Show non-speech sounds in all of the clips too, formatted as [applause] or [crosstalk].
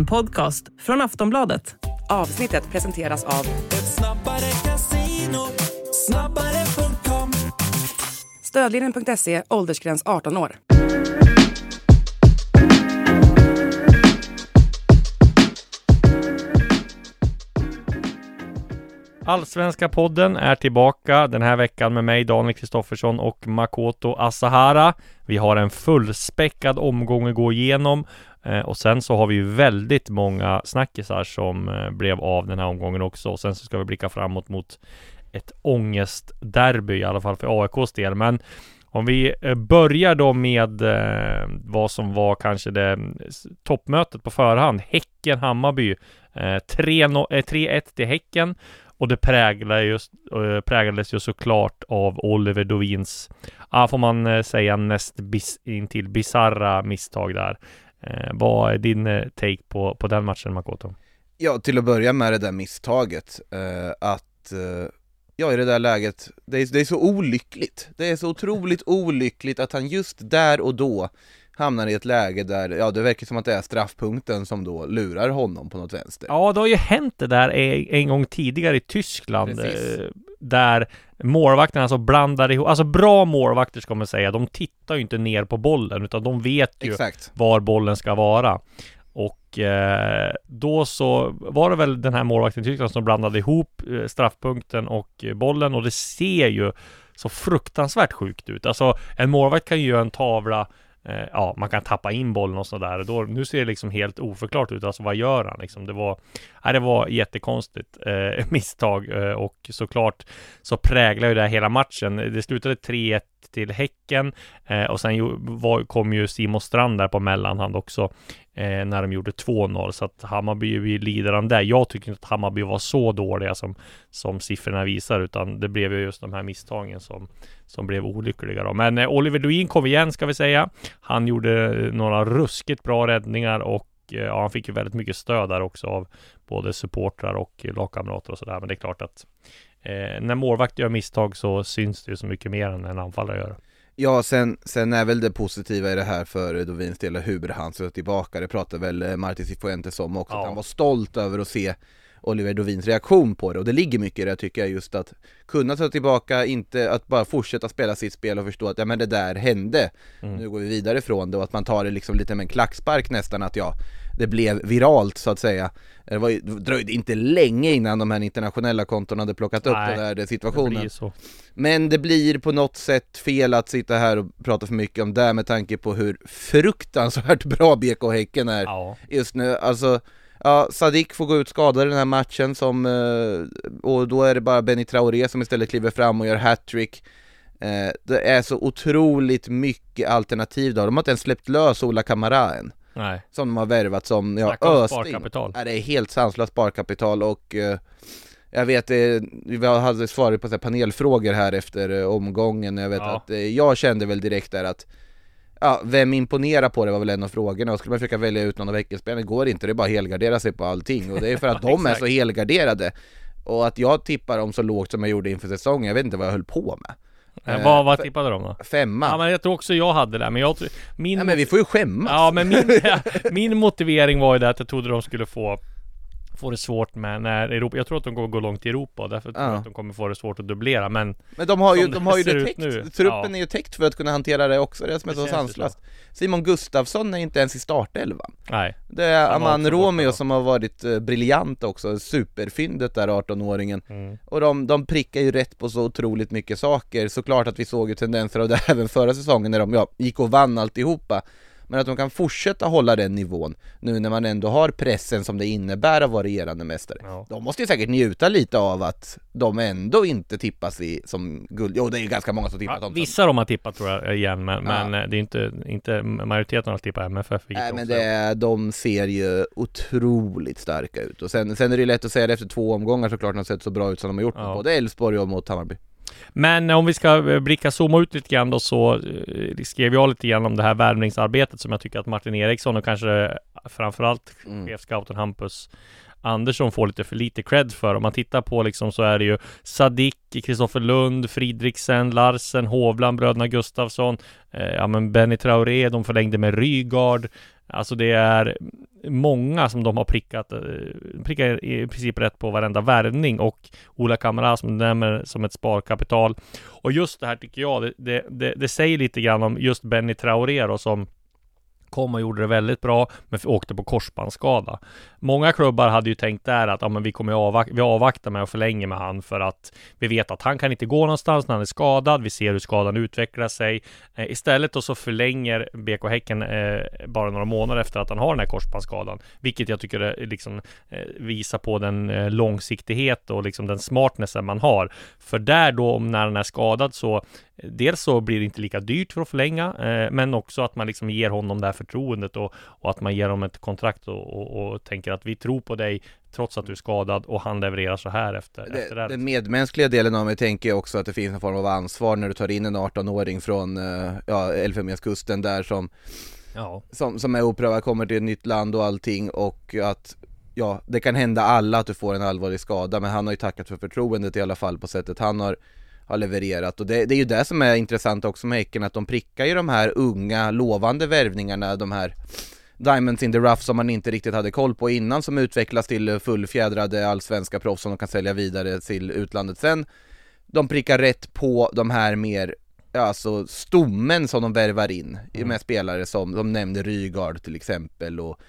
En podcast från Aftonbladet. Avsnittet presenteras av Ett snabbare casino, snabbare.com Stödlinjen.se, åldersgräns 18 år. Allsvenska podden är tillbaka den här veckan med mig Daniel Kristoffersson och Makoto Asahara. Vi har en fullspäckad omgång att gå igenom eh, och sen så har vi ju väldigt många snackisar som eh, blev av den här omgången också. Och sen så ska vi blicka framåt mot ett ångestderby i alla fall för AIKs del. Men om vi eh, börjar då med eh, vad som var kanske det mm, toppmötet på förhand. Häcken-Hammarby. Eh, 3-1 till Häcken. Och det präglade just, eh, präglades ju såklart av Oliver Dovins, ja får man eh, säga näst bis, intill bisarra misstag där. Eh, vad är din eh, take på, på den matchen Makoto? Ja, till att börja med det där misstaget, eh, att eh, ja, i det där läget, det är, det är så olyckligt. Det är så otroligt olyckligt att han just där och då hamnar i ett läge där, ja det verkar som att det är straffpunkten som då lurar honom på något vänster. Ja, det har ju hänt det där en, gång tidigare i Tyskland. Precis. Eh, där målvakterna alltså blandar ihop, alltså bra målvakter ska man säga, de tittar ju inte ner på bollen utan de vet ju Exakt. var bollen ska vara. Och eh, då så var det väl den här målvakten i Tyskland som blandade ihop eh, straffpunkten och bollen och det ser ju så fruktansvärt sjukt ut. Alltså en målvakt kan ju göra en tavla eh, Ja, man kan tappa in bollen och sådär. Då, nu ser det liksom helt oförklart ut. Alltså vad gör han liksom? Det var, nej, det var jättekonstigt eh, [laughs] misstag eh, och såklart så präglar ju det här hela matchen. Det slutade 3-1 till Häcken eh, och sen ju, var, kom ju Simon Strand där på mellanhand också eh, när de gjorde 2-0 så att Hammarby vi lider av det. Jag tycker inte att Hammarby var så dåliga som, som siffrorna visar utan det blev ju just de här misstagen som, som blev olyckliga då. Men eh, Oliver Duin kom igen ska vi säga. Han gjorde eh, några ruskigt bra räddningar och eh, ja, han fick ju väldigt mycket stöd där också av både supportrar och lagkamrater och sådär. Men det är klart att eh, när målvakt gör misstag så syns det ju så mycket mer än en anfallare gör. Ja, sen, sen är väl det positiva i det här för Dovins del hur han ska tillbaka, det pratade väl eh, Martin Cifuentes om också, Ja. att han var stolt över att se Oliver Dovins reaktion på det och det ligger mycket i det tycker jag just att kunna ta tillbaka, inte att bara fortsätta spela sitt spel och förstå att ja men det där hände, Mm. nu går vi vidare ifrån det och att man tar det liksom lite med en klackspark nästan att ja, det blev viralt så att säga. Det, var, det dröjde inte länge innan de här internationella kontona hade plockat upp Nej, den här Det situationen. så. Men det blir på något sätt fel att sitta här och prata för mycket om det med tanke på hur fruktansvärt bra BK Häcken är Ja. just nu. Alltså, ja, Sadik får gå ut skadad i den här matchen som, eh, och då är det bara Benny Traoré som istället kliver fram och gör hattrick. Eh, det är så otroligt mycket alternativ då. De har inte ens släppt lös Ola Kamara än, Nej. som de har värvat som, ja, Snacka om öst in. sparkapital. Ja, det är helt sanslöst sparkapital och eh, jag vet, eh, vi hade svarat på så här panelfrågor här efter eh, omgången, jag vet Ja. att eh, jag kände väl direkt där att Ja, vem imponerar på det var väl en av frågorna och skulle man försöka välja ut någon av Häckenspelarna, det går inte, det är bara att helgardera sig på allting och det är för att [laughs] de är så helgarderade och att jag tippar dem så lågt som jag gjorde inför säsongen, jag vet inte vad jag höll på med Eh, Eh, vad, vad tippade de då? Femma, Ja men jag tror också jag hade det, men jag. Min, ja, men vi får ju skämmas! ja, men min, [laughs] [laughs] min motivering var ju det att jag trodde de skulle få Få det svårt med när Europa, jag tror att de kommer gå långt i Europa och därför tror Ja. jag att de kommer få det svårt att dubblera men Men de har ju, de har ju det täckt, nu. truppen Ja. är ju täckt för att kunna hantera det också, det är som är så sanslöst Simon Gustafsson är inte ens i startelvan nej Det är Aman Romeo som har varit eh, briljant också, superfyndet där 18-åringen mm. Och de, de prickar ju rätt på så otroligt mycket saker, såklart att vi såg ju tendenser av det även förra säsongen när de ja, gick och vann alltihopa Men att de kan fortsätta hålla den nivån nu när man ändå har pressen som det innebär att vara regerande mästare Ja. De måste ju säkert njuta lite av att de ändå inte tippas i som guld, jo det är ju ganska många som tippat Ja, dem vissa de har tippat tror jag igen men, Ja. men eh, det är inte, inte majoriteten har tippat MFF Nej men det är, de ser ju otroligt starka ut och sen, sen är det ju lätt att säga det efter två omgångar såklart de har sett så bra ut som de har gjort Ja. både Elfsborg och mot Hammarby Men om vi ska eh, blicka, zooma ut lite grann då så eh, skrev jag lite grann om det här värvningsarbetet som jag tycker att Martin Eriksson och kanske framförallt Mm. chefscouten Hampus Andersson får lite för lite cred för. Om man tittar på liksom så är det ju Sadik, Kristoffer Lund, Fridriksen, Larsen, Hovland, bröderna Gustafsson, eh, ja men Benny Traoré, de förlängde med Rygaard. Alltså det är många som de har prickat, eh, prickar i princip rätt på varenda värvning och Ola Kamara som du nämner som ett sparkapital. Och just det här tycker jag, det, det, det säger lite grann om just Benny Traoré då som kom och gjorde det väldigt bra, men åkte på korsbandsskada. Många klubbar hade ju tänkt där att ja, men vi kommer avvakta, vi avvaktar med att förlänga med han för att vi vet att han kan inte gå någonstans när han är skadad. Vi ser hur skadan utvecklar sig. Eh, istället och så förlänger BK Häcken eh, bara några månader efter att han har den här korsbandsskadan, vilket jag tycker är, liksom eh, visar på den eh, långsiktighet och liksom den smartnessen man har. För där då, om när han är skadad så eh, Dels så blir det inte lika dyrt för att förlänga, eh, men också att man liksom ger honom det här förtroendet och, och att man ger honom ett kontrakt och, och, och, tänker att vi tror på dig trots att du är skadad och han levererar så här efter det. efter det. Den medmänskliga delen av mig tänker också att det finns en form av ansvar när du tar in en 18-åring från eh, ja, Elfenbenskusten där som, ja. som, som är oprövad, kommer till ett nytt land och allting och att ja, det kan hända alla att du får en allvarlig skada men han har ju tackat för förtroendet i alla fall på sättet han har har levererat och det, det, är ju det som är intressant också med Häcken att de prickar ju de här unga lovande värvningarna, de här Diamonds in the rough som man inte riktigt hade koll på innan som utvecklas till fullfjädrade allsvenska proffs som de kan sälja vidare till utlandet sen. De prickar rätt på de här mer, alltså stommen som de värvar in mm. med spelare som, de nämnde Rygaard till exempel och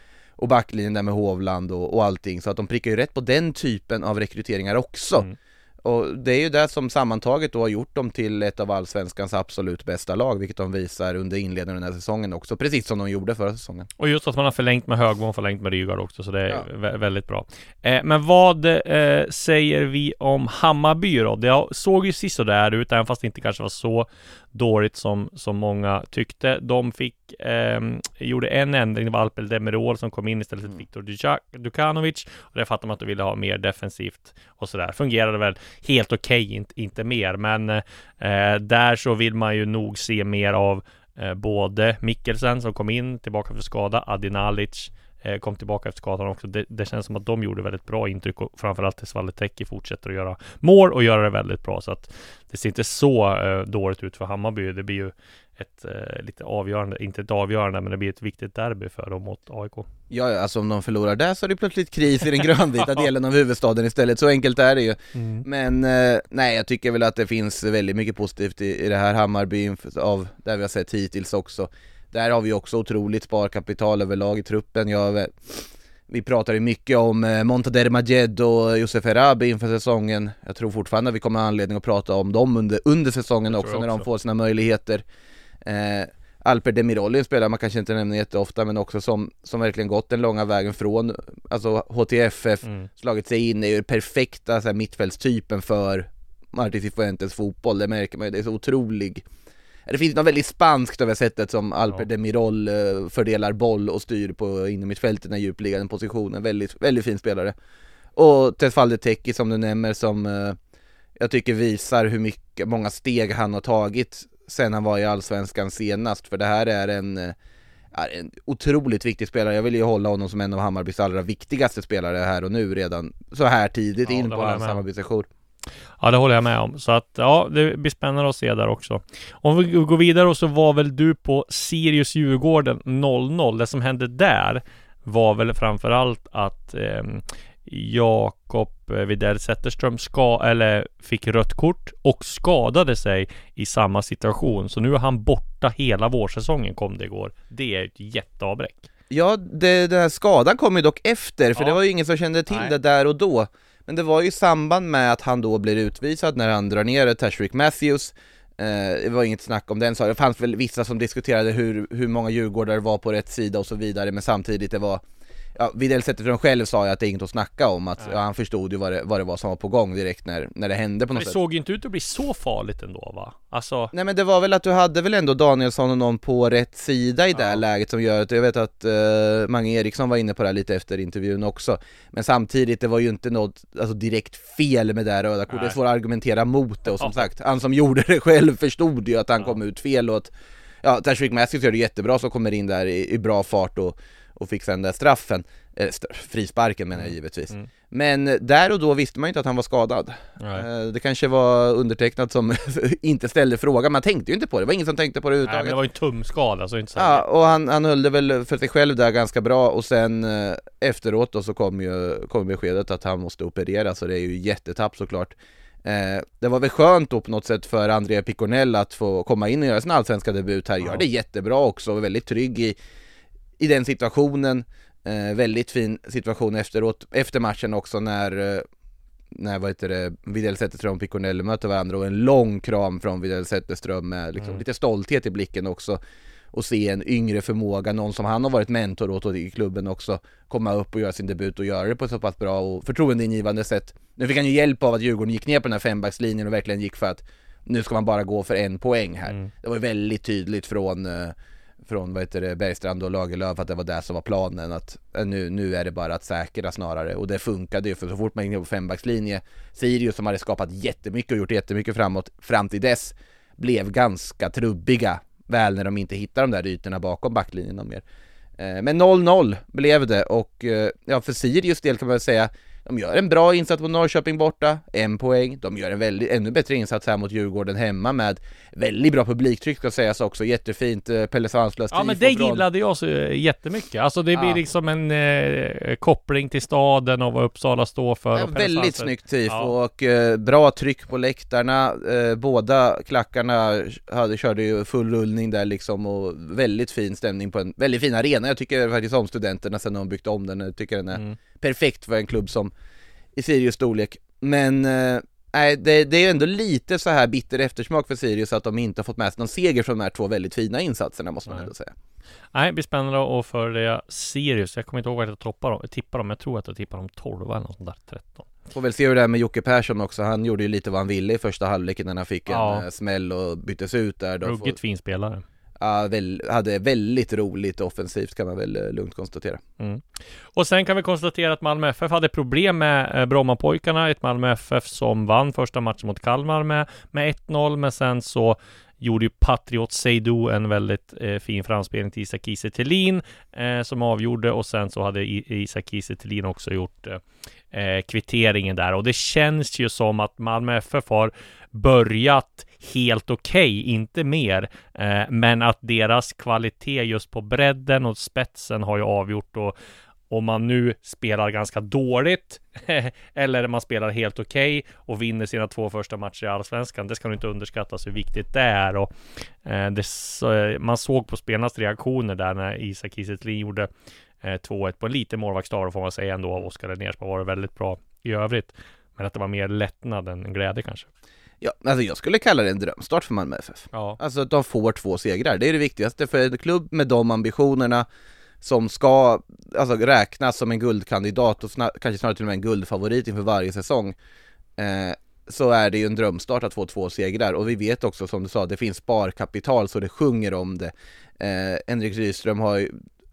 och backlinjen där med Hovland och, och allting så att de prickar ju rätt på den typen av rekryteringar också. Mm. Och det är ju det som sammantaget då har gjort dem till ett av allsvenskans absolut bästa lag, vilket de visar under inledningen av den här säsongen också, precis som de gjorde förra säsongen. Och just att man har förlängt med Högmo och förlängt med Rygaard också, så det är ja. väldigt bra. Eh, men vad eh, säger vi om Hammarby då? Det såg ju sisådär ut, även fast det inte kanske var så dåligt som, som många tyckte. De fick, eh, gjorde en ändring, det var Alpel Demirol som kom in istället för mm. Viktor Dukanovic. Och det fattar man att de ville ha mer defensivt och sådär. Fungerade väl helt okej, okay, inte, inte mer. Men eh, där så vill man ju nog se mer av eh, både Mikkelsen som kom in tillbaka för skada, Adinalic kom tillbaka efter skadan också. Det, det, känns som att de gjorde väldigt bra intryck och framförallt tills Valletecki fortsätter att göra mål och göra det väldigt bra. Så att det ser inte så eh, dåligt ut för Hammarby. Det blir ju ett eh, lite avgörande, inte ett avgörande, men det blir ett viktigt derby för dem mot AIK. Ja, alltså om de förlorar där så är det plötsligt kris i den grönvita [laughs] delen av huvudstaden istället, så enkelt är det ju. Mm. Men eh, nej, jag tycker väl att det finns väldigt mycket positivt i, i det här Hammarby, av där vi har sett hittills också. Där har vi också otroligt sparkapital överlag i truppen. Jag, vi pratade mycket om eh, Montader Majed och Josef Erabi inför säsongen. Jag tror fortfarande att vi kommer ha anledning att prata om dem under, under säsongen också, också, när de får sina möjligheter. Eh, Alper Demiroli, en spelare man kanske inte nämner jätteofta men också som, som verkligen gått den långa vägen från alltså HTFF, mm. slagit sig in, är ju perfekta så här, mittfältstypen för Martin Cifuentes fotboll, det märker man ju, det är så otrolig det finns något väldigt spanskt över sättet som Alper ja. Demirol eh, fördelar boll och styr på innermittfältet, den djupliggande positionen, väldigt, väldigt fin spelare. Och Tesfalde Teki som du nämner som eh, jag tycker visar hur mycket, många steg han har tagit sen han var i Allsvenskan senast, för det här är en eh, är en otroligt viktig spelare, jag vill ju hålla honom som en av Hammarbys allra viktigaste spelare här och nu redan så här tidigt ja, in på hans samarbetssejour. Ja, det håller jag med om. Så att ja, det blir spännande att se där också. Om vi går vidare så var väl du på Sirius Djurgården 0-0. Det som hände där var väl framförallt att eh, Jakob Widell Zetterström ska, eller fick rött kort och skadade sig i samma situation. Så nu är han borta hela vårsäsongen kom det igår. Det är ett jätteavbräck. Ja, det, den här skadan kom ju dock efter, för ja. det var ju ingen som kände till Nej. det där och då. Men det var ju i samband med att han då blir utvisad när han drar ner Tashrik Matthews. Eh, Det var inget snack om den saken, det fanns väl vissa som diskuterade hur, hur många djurgårdare var på rätt sida och så vidare Men samtidigt det var ja, Widell Zetterström själv sa ju att det är inget att snacka om, att ja, han förstod ju vad det, vad det var som var på gång direkt när, när det hände på något det sätt. Det såg ju inte ut att bli så farligt ändå va? Alltså Nej men det var väl att du hade väl ändå Danielsson och någon på rätt sida i det här läget som gör att, jag vet att uh, Mange Eriksson var inne på det här lite efter intervjun också. Men samtidigt, det var ju inte något alltså, direkt fel med det här röda kortet, det är svårt att argumentera mot det och som sagt, han som gjorde det själv förstod ju att han kom ut fel och att Ja, Tashrik Matthews gör det jättebra som kommer in där i, i bra fart och och fick sen den där straffen, eh, frisparken menar jag givetvis. Mm. Men eh, där och då visste man ju inte att han var skadad. Eh, Det kanske var undertecknat som [laughs] inte ställde frågan, man tänkte ju inte på det, det var ingen som tänkte på det Nej, men överhuvudtaget. det var ju en tumskada, så inte så Ja, och han, han höll det väl för sig själv där ganska bra och sen eh, efteråt då så kom ju kom beskedet att han måste opereras så det är ju jättetapp såklart. Eh, det var väl skönt då på något sätt för Andrea Piconell att få komma in och göra sin allsvenska debut här, gör Ja. det jättebra också och väldigt trygg i, i den situationen. Eh, väldigt fin situation efteråt, efter matchen också när eh, när vad heter det, Widell Zetterström och Piconelli möter varandra och en lång kram från Widell Zetterström med liksom Mm. lite stolthet i blicken också och se en yngre förmåga, någon som han har varit mentor åt i klubben också komma upp och göra sin debut och göra det på ett så pass bra och förtroendeingivande sätt. Nu fick han ju hjälp av att Djurgården gick ner på den här fembackslinjen och verkligen gick för att nu ska man bara gå för en poäng här. Mm. Det var ju väldigt tydligt från eh, från vad heter det, Bergstrand och Lagerlöf att det var det som var planen att eh, nu, nu är det bara att säkra snarare. Och det funkade ju för så fort man gick ner på fembackslinje Sirius som hade skapat jättemycket och gjort jättemycket framåt fram till dess blev ganska trubbiga väl när de inte hittade de där ytorna bakom backlinjen mer. Eh, men 0-0 blev det och eh, ja för Sirius del kan man väl säga de gör en bra insats mot Norrköping borta, en poäng. De gör en väldigt, ännu bättre insats här mot Djurgården hemma med väldigt bra publiktryck ska sägas också, jättefint eh, Pelle Svanslös Ja men det gillade jag så eh, jättemycket. Alltså det blir Ja. liksom en eh, koppling till staden och vad Uppsala står för. Ja, väldigt snyggt tifo Ja. och eh, bra tryck på läktarna. Eh, båda klackarna hade, körde ju full rullning där liksom och väldigt fin stämning på en väldigt fin arena. Jag tycker faktiskt om studenterna sen de byggt om den. Jag tycker den är Mm. Perfekt för en klubb som i Sirius storlek. Men eh, nej, det, det är ändå lite så här bitter eftersmak för Sirius att de inte har fått med sig någon seger från de här två väldigt fina insatserna måste man Nej. ändå säga. Nej, det blir spännande att följa Sirius. Jag kommer inte ihåg vad jag toppar dem. tippar dem. Jag tror att jag tippar dem 12 eller något sånt där. 13. Får väl se hur det är med Jocke Persson också, han gjorde ju lite vad han ville i första halvlek innan han fick en Ja. eh, smäll och byttes ut där. De får, Ruggigt fin spelare hade väldigt roligt offensivt kan man väl eh, lugnt konstatera. Mm. Och sen kan vi konstatera att Malmö FF hade problem med eh, Brommapojkarna. Ett Malmö FF som vann första matchen mot Kalmar med, med 1-0. Men sen så gjorde ju Patriot Seydou en väldigt eh, fin framspelning till Isak Kiese Thelin eh, som avgjorde och sen så hade Isak Kiese Thelin också gjort eh, eh, kvitteringen där och det känns ju som att Malmö FF har börjat helt okej, inte mer, eh, men att deras kvalitet just på bredden och spetsen har ju avgjort och om man nu spelar ganska dåligt [laughs] eller man spelar helt okej och vinner sina två första matcher i Allsvenskan. Det ska nog inte underskattas hur viktigt det är och eh, det, eh, man såg på spelarnas reaktioner där när Isak Kiese Thelin gjorde eh, 2-1 på en liten målvaktsdag får man säga ändå av Oskar Linnér som har varit väldigt bra i övrigt. Men att det var mer lättnad än glädje kanske. Ja, alltså jag skulle kalla det en drömstart för Malmö FF. Ja, Alltså att de får två segrar, det är det viktigaste för en klubb med de ambitionerna som ska alltså, räknas som en guldkandidat och snar- kanske snarare till och med en guldfavorit inför varje säsong eh, så är det ju en drömstart att få två segrar och vi vet också som du sa, det finns sparkapital så det sjunger om det. Eh, Henrik Rydström har ju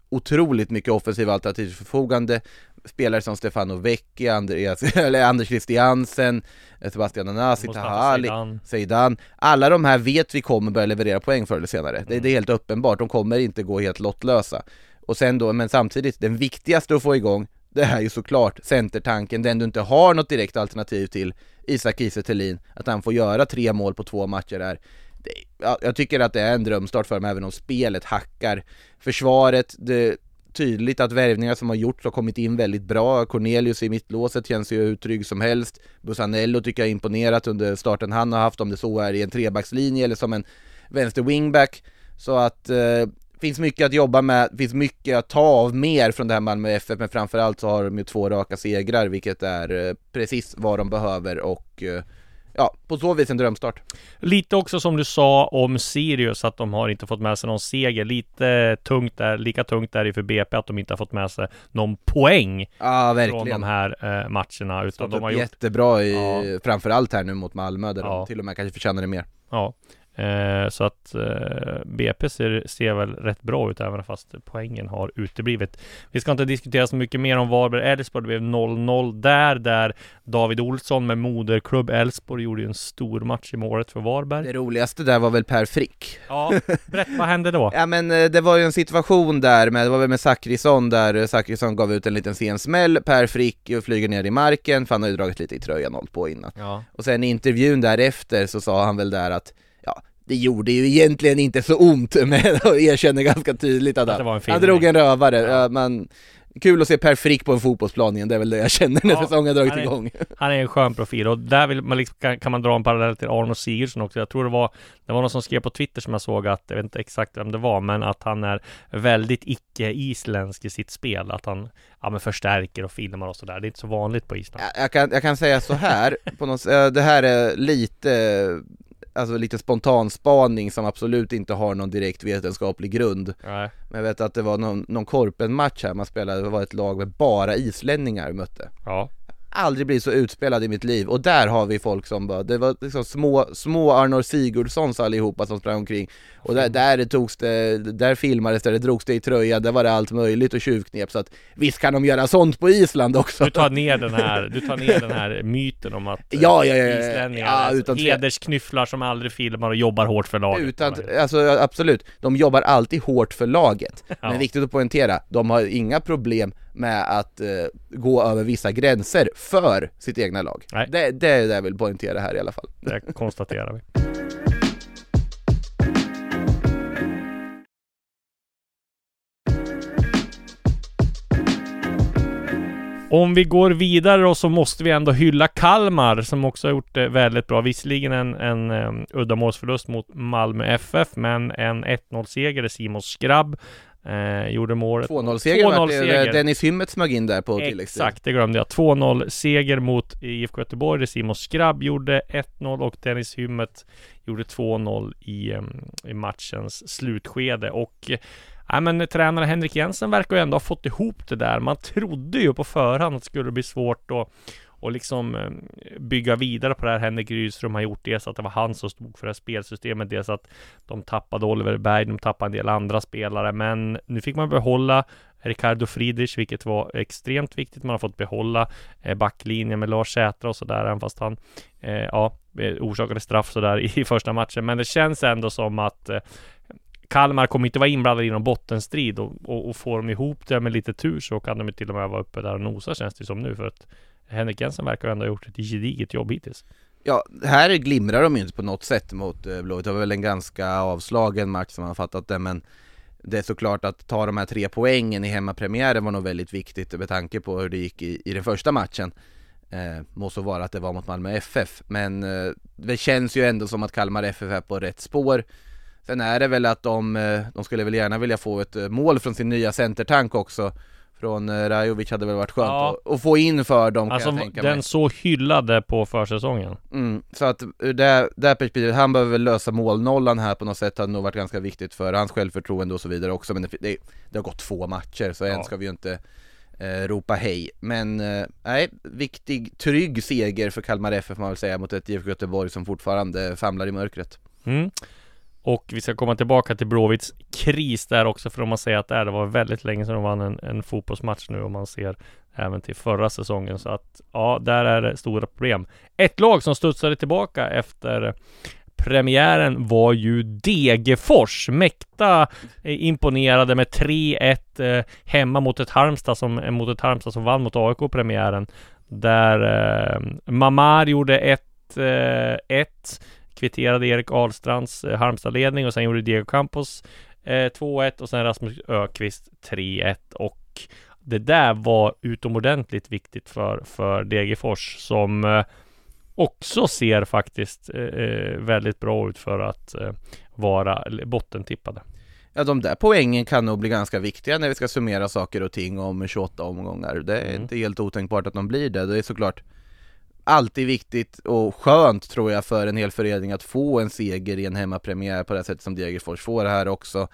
otroligt mycket offensiva alternativ till förfogande spelare som Stefano Vecchi, Andreas, [laughs] eller Anders Christiansen, eh, Sebastian Anasi, Tahali. Zeidan. Alla de här vet vi kommer börja leverera poäng förr eller senare. Det, Mm. det är helt uppenbart, de kommer inte gå helt lottlösa. Och sen då, men samtidigt, den viktigaste att få igång, det är ju såklart centertanken, den du inte har något direkt alternativ till, Isak Kiese att han får göra tre mål på två matcher där. Det, ja, jag tycker att det är en drömstart för dem, även om spelet hackar. Försvaret, det tydligt att värvningar som har gjorts har kommit in väldigt bra. Cornelius i mittlåset känns ju hur trygg som helst. Busanello tycker jag imponerat under starten han har haft, om det så är i en trebackslinje eller som en vänster wingback. Så att eh, finns mycket att jobba med, finns mycket att ta av mer från det här Malmö FF, men framförallt så har de ju två raka segrar, vilket är eh, precis vad de behöver och eh, ja, på så vis en drömstart. Lite också som du sa om Sirius, att de har inte fått med sig någon seger. Lite tungt där, lika tungt där i för BP att de inte har fått med sig någon poäng Ja, från verkligen. de här eh, matcherna. Utan Stått de har gjort jättebra i, Ja. framförallt här nu mot Malmö, där Ja. de till och med kanske förtjänar det mer. Ja, Eh, så att eh, BP ser, ser väl rätt bra ut även fast poängen har uteblivit. Vi ska inte diskutera så mycket mer om Varberg-Elfsborg. Det blev 0-0 där, där David Olsson med moderklubb Elfsborg gjorde ju en stor match i målet för Varberg. Det roligaste där var väl Per Frick. Ja, berätta, vad hände då? [laughs] Ja men eh, det var ju en situation där med, det var väl med Zachrisson där eh, Zachrisson gav ut en liten sen smäll, Per Frick flyger ner i marken, för han har ju dragit lite i tröjan hållit på innan. Ja, Och sen i intervjun därefter så sa han väl där att det gjorde ju egentligen inte så ont, [laughs] men och erkänner ganska tydligt att Att det han, han drog en rövare. Ja. man, kul att se Per Frick på en fotbollsplan igen, det är väl det jag känner när Ja, säsongen har dragit han är- igång. Han är en skön profil och där vill man liksom, kan, kan man dra en parallell till Arno Sigurdsson också. Jag tror det var Det var någon som skrev på Twitter som jag såg att, jag vet inte exakt vem det var, men att han är väldigt icke-isländsk i sitt spel. Att han ja, men förstärker och filmar och sådär. Det är inte så vanligt på Island. Jag, jag, kan, jag kan säga så här, på något, eh, det här är lite, alltså lite spontanspaning som absolut inte har någon direkt vetenskaplig grund. Nej. Men jag vet att det var någon, någon korpenmatch här man spelade, det var ett lag med bara islänningar mötte. Ja. Aldrig blivit så utspelad i mitt liv och där har vi folk som bara, det var liksom små, små Arnor Sigurdssons allihopa som sprang omkring och där, där togs det, där filmades det, det drogs det i tröja, där var det allt möjligt och tjuvknep så att visst kan de göra sånt på Island också. Du tar ner den här, du tar ner den här myten om att Ja, ja, ja, islänningar ja, utan hedersknyfflar som aldrig filmar och jobbar hårt för laget. Utan, alltså absolut, de jobbar alltid hårt för laget. Men viktigt att poängtera, de har inga problem med att eh, gå över vissa gränser för sitt egna lag. Nej. Det, det är det jag vill poängtera här i alla fall. Det konstaterar vi. Om vi går vidare då så måste vi ändå hylla Kalmar som också har gjort det väldigt bra. Visserligen en, en um, uddamålsförlust mot Malmö FF, men en 1-0-seger där Simon Skrabb eh, gjorde målet. 2-0-seger vart det, 2-0-seger. Dennis Hymmet smög in där på tilläggstid. Exakt, det glömde jag. 2-0 seger mot IFK Göteborg Simon Skrabb gjorde 1-0 och Dennis Hymmet gjorde 2-0 i, i matchens slutskede och Ja men tränare Henrik Jensen verkar ju ändå ha fått ihop det där. Man trodde ju på förhand att det skulle bli svårt att och liksom eh, bygga vidare på det här Henrik Rydström har gjort. Dels att det var han som stod för det här spelsystemet. Dels att de tappade Oliver Berg, de tappade en del andra spelare. Men nu fick man behålla Ricardo Friedrich, vilket var extremt viktigt. Man har fått behålla eh, backlinjen med Lars Sätra och sådär, även fast han eh, ja, eh, orsakade straff sådär [laughs] i första matchen. Men det känns ändå som att eh, Kalmar kommer inte vara inblandade i någon bottenstrid och, och, och får de ihop det med lite tur så kan de ju till och med vara uppe där och nosa känns det som nu för att Henrik Jensen verkar ändå ha gjort ett gediget jobb hittills. Ja, här glimrar de ju inte på något sätt mot eh, Blåvitt. Det var väl en ganska avslagen match som man har fattat det, men det är såklart att ta de här tre poängen i hemmapremiären var nog väldigt viktigt med tanke på hur det gick i, i den första matchen. Eh, må så vara att det var mot Malmö FF, men eh, det känns ju ändå som att Kalmar FF är på rätt spår. Sen är det väl att de, eh, de skulle väl gärna vilja få ett eh, mål från sin nya centertank också. Från eh, Rajovic hade väl varit skönt Ja. att, att få in för dem Alltså kan jag tänka den mig. så hyllade på försäsongen. Mm, så att ur det, det här perspektivet, han behöver väl lösa målnollan här på något sätt, hade nog varit ganska viktigt för hans självförtroende och så vidare också, men det, det, det har gått två matcher så än Ja. ska vi ju inte eh, ropa hej. Men eh, nej, viktig, trygg seger för Kalmar FF får man väl säga mot ett IFK Göteborg som fortfarande famlar i mörkret. Mm. Och vi ska komma tillbaka till Blåvitts kris där också för om man säger att det, är, det var väldigt länge sedan de vann en, en fotbollsmatch nu om man ser även till förra säsongen så att ja, där är det stora problem. Ett lag som studsade tillbaka efter premiären var ju Degerfors. Mäkta eh, imponerade med 3-1 eh, hemma mot ett Halmstad som, eh, mot ett Halmstad som vann mot AIK premiären. Där eh, Mamar gjorde 1-1 kvitterade Erik Ahlstrands eh, Halmstad-ledning och sen gjorde Diego Campos eh, 2-1 och sen Rasmus Ökvist 3-1 och det där var utomordentligt viktigt för, för Degerfors som eh, också ser faktiskt eh, eh, väldigt bra ut för att eh, vara bottentippade. Ja de där poängen kan nog bli ganska viktiga när vi ska summera saker och ting om 28 omgångar. Det är Mm. inte helt otänkbart att de blir det. Det är såklart alltid viktigt och skönt tror jag för en hel förening att få en seger i en hemmapremiär på det sättet som Degerfors får här också.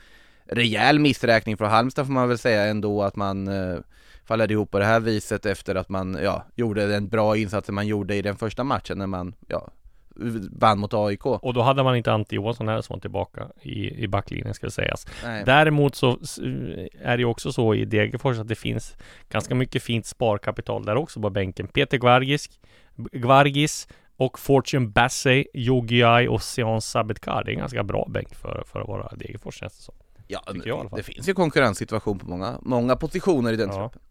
Rejäl missräkning från Halmstad får man väl säga ändå att man eh, faller ihop på det här viset efter att man ja, gjorde den bra insatsen man gjorde i den första matchen när man ja, vann mot AIK. Och då hade man inte Ante Johansson här som var tillbaka i, i backlinjen ska sägas. Nej. Däremot så är det ju också så i Degerfors att det finns ganska mycket fint sparkapital där också på bänken. Peter Gvargis, Gvargis och Fortune Bassey, Yogiai och Sean Sabetkar. Det är en ganska bra bänk för, för att vara Degerfors det som. Ja, jag det finns ju konkurrenssituation på många, många positioner i den Ja. truppen.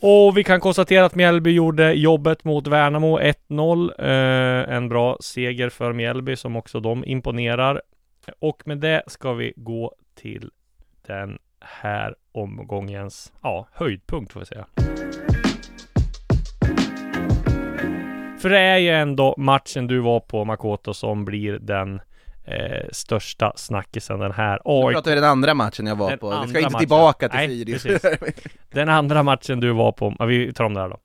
Och vi kan konstatera att Mjällby gjorde jobbet mot Värnamo 1-0. Eh, en bra seger för Mjällby som också de imponerar. Och med det ska vi gå till den här omgångens ja, höjdpunkt får vi säga. För det är ju ändå matchen du var på Makoto som blir den eh, största snackisen den här. Nu AIK pratar vi den andra matchen jag var Den på, vi ska inte matchen. tillbaka till Nej, Sirius. [laughs] Den andra matchen du var på, ja, vi tar om det här då.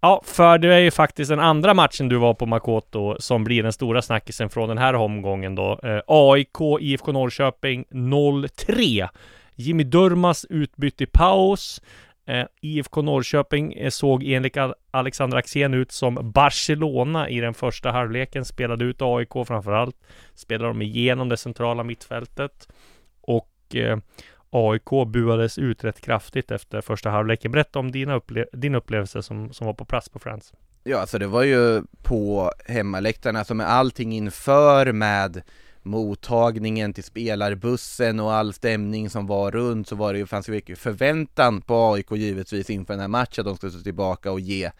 Ja, för det är ju faktiskt den andra matchen du var på Makoto som blir den stora snackisen från den här omgången då. Eh, AIK, IFK Norrköping 0-3. Jimmy Durmas utbytt i paus. Eh, IFK Norrköping eh, såg enligt Alexander Axén ut som Barcelona i den första halvleken. Spelade ut AIK framförallt. Spelade de igenom det centrala mittfältet. Och eh, AIK buades ut rätt kraftigt efter första halvleken. Berätta om dina upple- din upplevelse som, som var på plats på Friends. Ja, alltså det var ju på hemmaläktarna, alltså med allting inför med mottagningen till spelarbussen och all stämning som var runt så var det ju, fanns ju mycket förväntan på AIK givetvis inför den här matchen, att de skulle stå tillbaka och ge,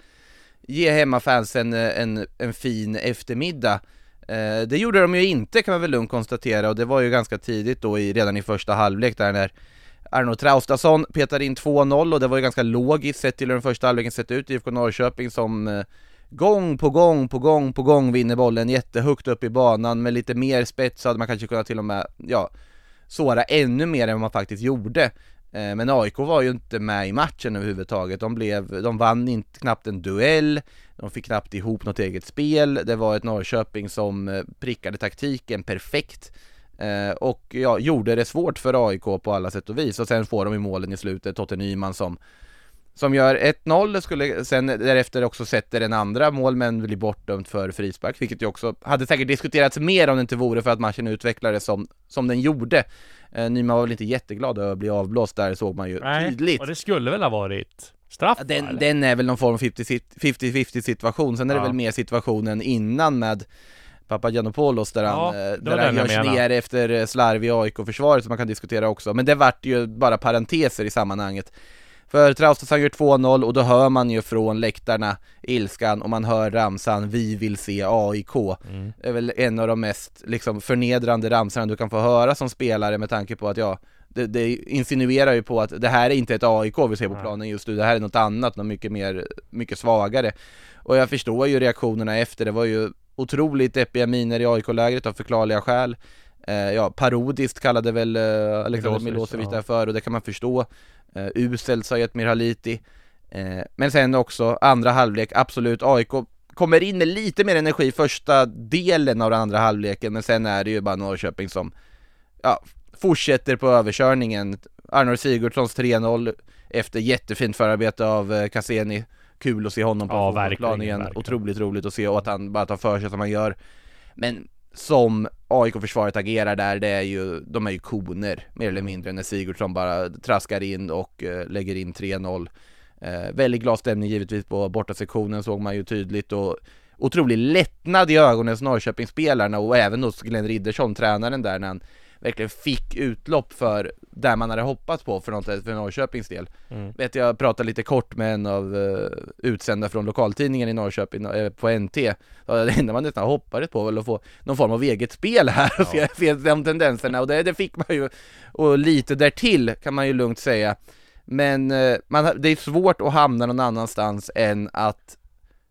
ge hemmafansen en, en, en fin eftermiddag. Eh, det gjorde de ju inte kan man väl lugnt konstatera och det var ju ganska tidigt då i, redan i första halvlek där när Arno Traustason petade in 2-0 och det var ju ganska logiskt sett till hur den första halvleken sett ut. IFK Norrköping som eh, gång på gång på gång på gång vinner bollen jättehögt upp i banan med lite mer spets så hade man kanske kunnat till och med, ja, såra ännu mer än vad man faktiskt gjorde. Eh, men AIK var ju inte med i matchen överhuvudtaget. De, blev, de vann inte, knappt en duell, de fick knappt ihop något eget spel. Det var ett Norrköping som eh, prickade taktiken perfekt. Eh, och ja, gjorde det svårt för AIK på alla sätt och vis och sen får de i målen i slutet Totte Nyman som som gör 1-0, skulle sen därefter också sätter en andra mål men blir bortdömt för frispark, vilket ju också hade säkert diskuterats mer om det inte vore för att matchen utvecklades som, som den gjorde. Eh, Nyman var väl inte jätteglad över att bli avblåst där, såg man ju tydligt. och det skulle väl ha varit straff Ja, Den, den är väl någon form av 50-50 situation, sen är det Ja. väl mer situationen innan med Papagiannopoulos där Ja, han, eh, där han den görs ner efter eh, slarv i AIK-försvaret som man kan diskutera också, men det vart ju bara parenteser i sammanhanget. För Traustason gör 2-0 och då hör man ju från läktarna ilskan och man hör ramsan 'Vi vill se AIK' Mm. Det är väl en av de mest liksom förnedrande ramsorna du kan få höra som spelare med tanke på att ja det, det insinuerar ju på att det här är inte ett AIK vi ser på planen just nu, det här är något annat, något mycket mer, mycket svagare. Och jag förstår ju reaktionerna efter, det var ju otroligt deppiga miner i AIK-lägret av förklarliga skäl Ja, parodiskt kallade väl eh, Alexander Milosevic, Milosevic ja. där för och det kan man förstå eh, Uselt sa Jetmir Haliti eh, Men sen också andra halvlek, absolut AIK kommer in med lite mer energi första delen av den andra halvleken men sen är det ju bara Norrköping som ja, fortsätter på överkörningen. Arnor Sigurdssons 3-0 efter jättefint förarbete av eh, Cassini. Kul att se honom på Ja, fotbollsplan verkligen, igen. verkligen. Otroligt roligt att se och att han bara tar för sig som han gör. Men som AIK-försvaret agerar där, det är ju, de är ju koner mer eller mindre när Sigurdsson bara traskar in och eh, lägger in 3-0. Eh, väldigt glad stämning givetvis på bortasektionen såg man ju tydligt och otrolig lättnad i ögonen hos Norrköpingsspelarna och även hos Glenn Riddersson, tränaren där när han verkligen fick utlopp för där man hade hoppats på för, något, för Norrköpings del. Mm. Vet jag pratade lite kort med en av uh, utsända från lokaltidningen i Norrköping eh, på NT. Ja, Det enda man nästan hoppades på var att få någon form av eget spel här och se, se de tendenserna och det, det fick man ju och lite därtill kan man ju lugnt säga. Men eh, man, det är svårt att hamna någon annanstans än att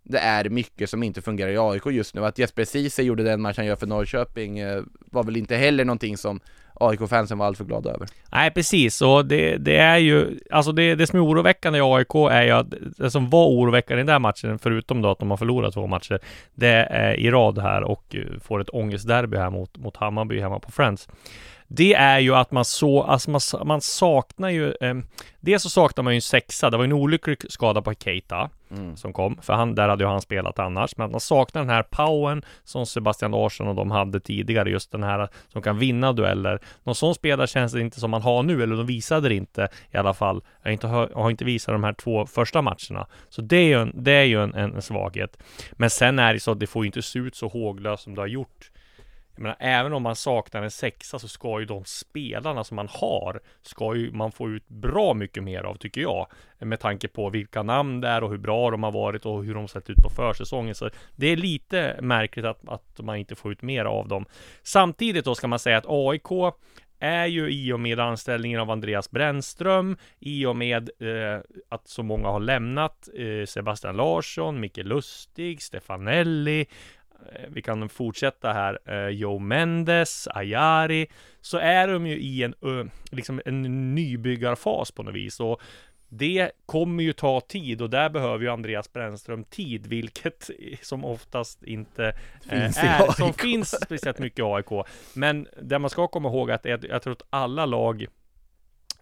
det är mycket som inte fungerar i AIK just nu. Att Jesper Ceesay gjorde den match han gör för Norrköping eh, var väl inte heller någonting som AIK-fansen var alltför glada över. Nej, precis. Och det, det är ju, alltså det, det som är oroväckande i AIK är ju att det som var oroväckande i den där matchen, förutom då att de har förlorat två matcher, det är i rad här och eh, får ett ångestderby här mot, mot Hammarby hemma på Friends. Det är ju att man så, alltså man, man saknar ju, eh, dels så saknar man ju en sexa, det var ju en olycklig skada på Keita Mm. som kom, för han, där hade ju han spelat annars, men att man saknar den här powern som Sebastian Larsson och de hade tidigare, just den här som kan vinna dueller. Någon sån spelare känns det inte som man har nu, eller de visade det inte i alla fall. Jag har inte, har inte visat de här två första matcherna. Så det är ju en, det är ju en, en svaghet. Men sen är det så att det får ju inte se ut så håglöst som det har gjort jag menar, även om man saknar en sexa så ska ju de spelarna som man har, ska ju man få ut bra mycket mer av tycker jag. Med tanke på vilka namn det är och hur bra de har varit och hur de sett ut på försäsongen. Så det är lite märkligt att, att man inte får ut mer av dem. Samtidigt då ska man säga att AIK är ju i och med anställningen av Andreas Brännström, i och med eh, att så många har lämnat, eh, Sebastian Larsson, Micke Lustig, Stefanelli, vi kan fortsätta här, eh, Joe Mendes, Ayari, så är de ju i en, liksom en nybyggarfas på något vis. Och det kommer ju ta tid. Och där behöver ju Andreas Brännström tid, vilket [laughs] som oftast inte eh, Finns är, som finns speciellt mycket i AIK. Men det man ska komma ihåg att jag, jag tror att alla lag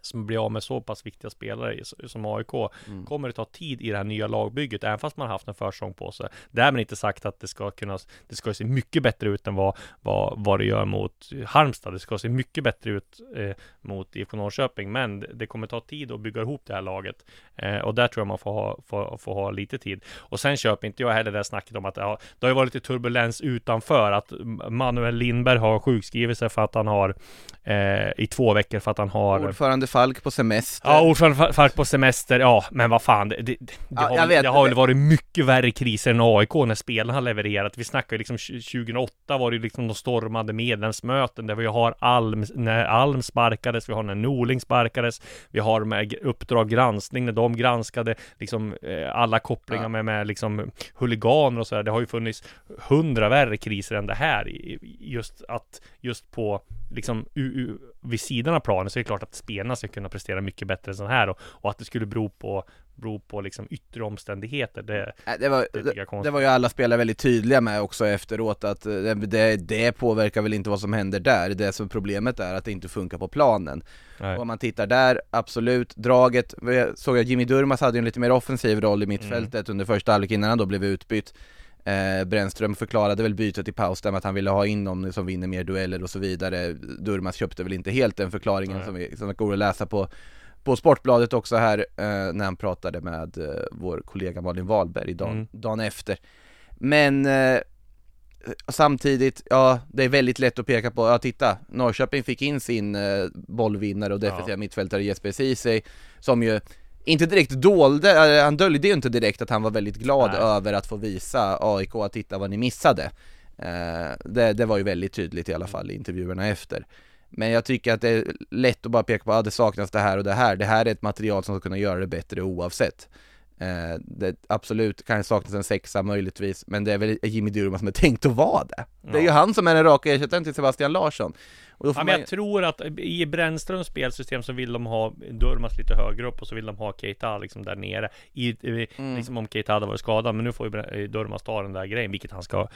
som blir av med så pass viktiga spelare som AIK Mm. kommer det ta tid i det här nya lagbygget, även fast man har haft en försäsong på sig. Därmed inte sagt att det ska kunna, det ska se mycket bättre ut än vad, vad, vad det gör mot Halmstad. Det ska se mycket bättre ut eh, mot IFK Norrköping, men det- kommer ta tid att bygga ihop det här laget. Eh, och där tror jag man får ha, får, får ha lite tid. Och sen köper inte jag heller det snacket om att ja, det har ju varit lite turbulens utanför, att Manuel Lindberg har sjukskrivit sig för att han har eh, i två veckor för att han har Ordförande Falk på semester. Ja, ordförande Fa- Falk på semester, ja, men vad fan, det, det, det, Ja, har, vet, det har väl varit mycket värre kriser än AIK när spelarna har levererat. Vi snackar ju liksom tj- 2008 var det ju liksom de stormade medlemsmöten där vi har Alm, när Alm sparkades, vi har när Norling sparkades, vi har med Uppdrag granskning när de granskade liksom eh, alla kopplingar Ja. med, med liksom huliganer och sådär. Det har ju funnits hundra värre kriser än det här. Just att, just på liksom vid sidan av planen så är det klart att spelarna ska kunna prestera mycket bättre än så här och, och att det skulle bero på, bero på liksom yttre omständigheter. Det, Nej, Det var, det jag det, var ju alla spelare väldigt tydliga med också efteråt att eh, det, det, påverkar väl inte vad som händer där, det som problemet är att det inte funkar på planen. nej. Och om man tittar där, absolut, draget, vi såg att Jimmy Durmaz hade ju en lite mer offensiv roll i mittfältet Mm. under första halvlek innan han då blev utbytt eh, Brännström förklarade väl bytet i paus där med att han ville ha in någon som vinner mer dueller och så vidare Durmaz köpte väl inte helt den förklaringen Nej. som, vi, som går att läsa på på Sportbladet också här eh, när han pratade med eh, vår kollega Malin Wahlberg dagen, Mm. dagen efter Men eh, samtidigt, ja det är väldigt lätt att peka på, ja titta, Norrköping fick in sin eh, bollvinnare och defensiva Ja. mittfältare Jesper Ceesay Som ju inte direkt dolde, han döljde ju inte direkt att han var väldigt glad Nej. över att få visa AIK att titta vad ni missade eh, det, det var ju väldigt tydligt i alla fall i intervjuerna efter men jag tycker att det är lätt att bara peka på att ah, det saknas det här och det här. Det här är ett material som ska kunna göra det bättre oavsett. Eh, det, absolut kan saknas en sexa möjligtvis, men det är väl Jimmy Durmaz som är tänkt att vara det. Det är ju Ja. han som är den raka ersättaren till Sebastian Larsson. Ja, men jag tror att i Brännströms spelsystem så vill de ha Durmaz lite högre upp och så vill de ha Keita liksom där nere. I, i, Mm. Liksom om Keita hade varit skadad, men nu får ju Bre- Durmaz ta den där grejen, vilket han ska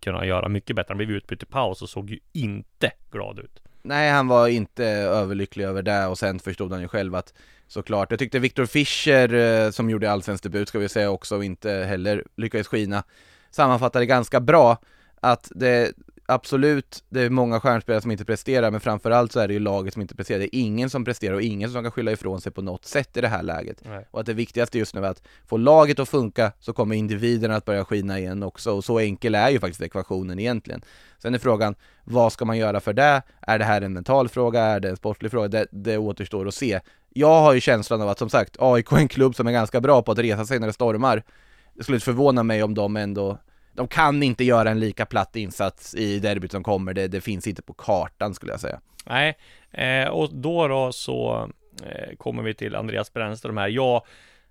kunna göra mycket bättre. Han blev utbytt i paus och såg ju inte glad ut. nej han var inte överlycklig över det och sen förstod han ju själv att såklart, jag tyckte Viktor Fischer eh, som gjorde allsvensk debut ska vi säga också och inte heller lyckades skina sammanfattade ganska bra att det absolut, det är många stjärnspelare som inte presterar men framförallt så är det ju laget som inte presterar. Det är ingen som presterar och ingen som kan skylla ifrån sig på något sätt i det här läget. Nej. Och att det viktigaste just nu är att få laget att funka så kommer individerna att börja skina igen också och så enkel är ju faktiskt ekvationen egentligen. Sen är frågan, vad ska man göra för det? Är det här en mental fråga? Är det en sportlig fråga? Det, det återstår att se. Jag har ju känslan av att som sagt, AIK är en klubb som är ganska bra på att resa sig när det stormar. Det skulle inte förvåna mig om de ändå de kan inte göra en lika platt insats i derbyt som kommer, det, det finns inte på kartan skulle jag säga. Nej, eh, och då då så eh, kommer vi till Andreas Brännström här. Ja,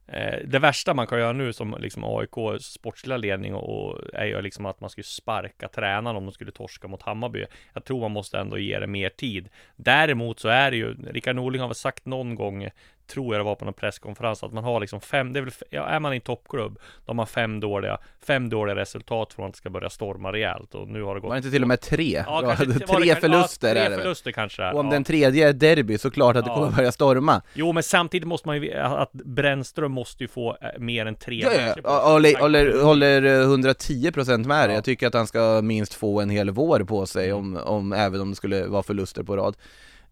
eh, Det värsta man kan göra nu som liksom AIK sportsliga ledning och, och är ju liksom att man skulle sparka tränaren om de skulle torska mot Hammarby. Jag tror man måste ändå ge det mer tid. Däremot så är det ju, Rickard Norling har väl sagt någon gång tror jag det var på någon presskonferens, att man har liksom fem, det är väl, ja, är man i en toppklubb, då har man fem dåliga, fem dåliga resultat från att det ska börja storma rejält och nu har det gått Var det inte till och med tre? Ja, kanske, det tre kanske- förluster ja, är tre det väl? förluster kanske Och om ja. den tredje är derby så klart att det kommer börja storma. Jo, men samtidigt måste man ju, att Brännström måste ju få eh, mer än tre Ja, matcher ja. Håller, håller, håller eh, 110% med dig. Ja. Jag tycker att han ska minst få en hel vår på sig om, om även om det skulle vara förluster på rad.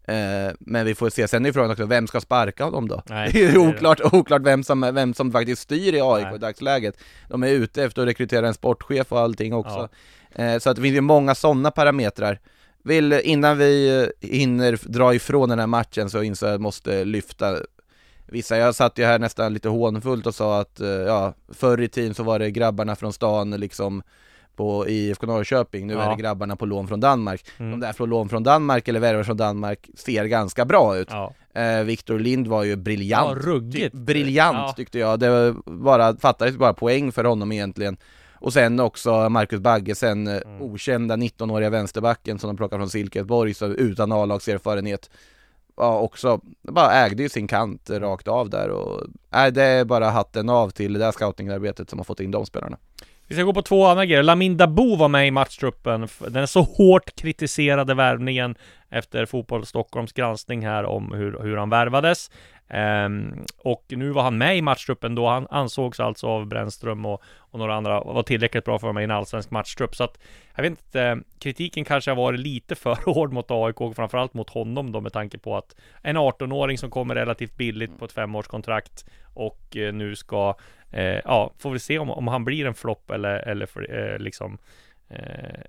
Eh, men vi får se, sen är frågan också, vem ska sparka honom då? Nej, [laughs] det är ju oklart, oklart vem, som, vem som faktiskt styr i AIK Nej. i dagsläget. De är ute efter att rekrytera en sportchef och allting också. Eh, så att det finns ju många sådana parametrar. Vill, innan vi hinner dra ifrån den här matchen så inser jag att jag måste lyfta Vissa, jag satt ju här nästan lite hånfullt och sa att, eh, ja, förr i tiden så var det grabbarna från stan liksom på IFK Norrköping, nu är Ja. det grabbarna på lån från Danmark. Mm. De där från lån från Danmark eller värvar från Danmark ser ganska bra ut. Ja, Eh, Viktor Lind var ju briljant. ja ruggigt. Briljant Ja. tyckte jag, det bara, fattades bara poäng för honom egentligen. Och sen också Marcus Bagge, sen eh, Mm. okända 19-åriga vänsterbacken som de plockade från Silkeborg, så utan A-lagserfarenhet. Ja, också, bara ägde ju sin kant eh, rakt av där och, nej det är bara hatten av till det där scoutingarbetet som har fått in de spelarna. Vi ska gå på två andra grejer. Lamin Dabo var med i matchtruppen. Den så hårt kritiserade värvningen efter Fotboll Stockholms granskning här om hur, hur han värvades. Um, och nu var han med i matchtruppen då. Han ansågs alltså av Brännström och, och några andra var tillräckligt bra för att vara med i en allsvensk matchtrupp. Så att jag vet inte, kritiken kanske har varit lite för [laughs] hård mot AIK och framförallt mot honom då med tanke på att en 18-åring som kommer relativt billigt på ett femårskontrakt och eh, nu ska Eh, ja, får vi se om, om han blir en flopp eller, eller för, eh, liksom eh,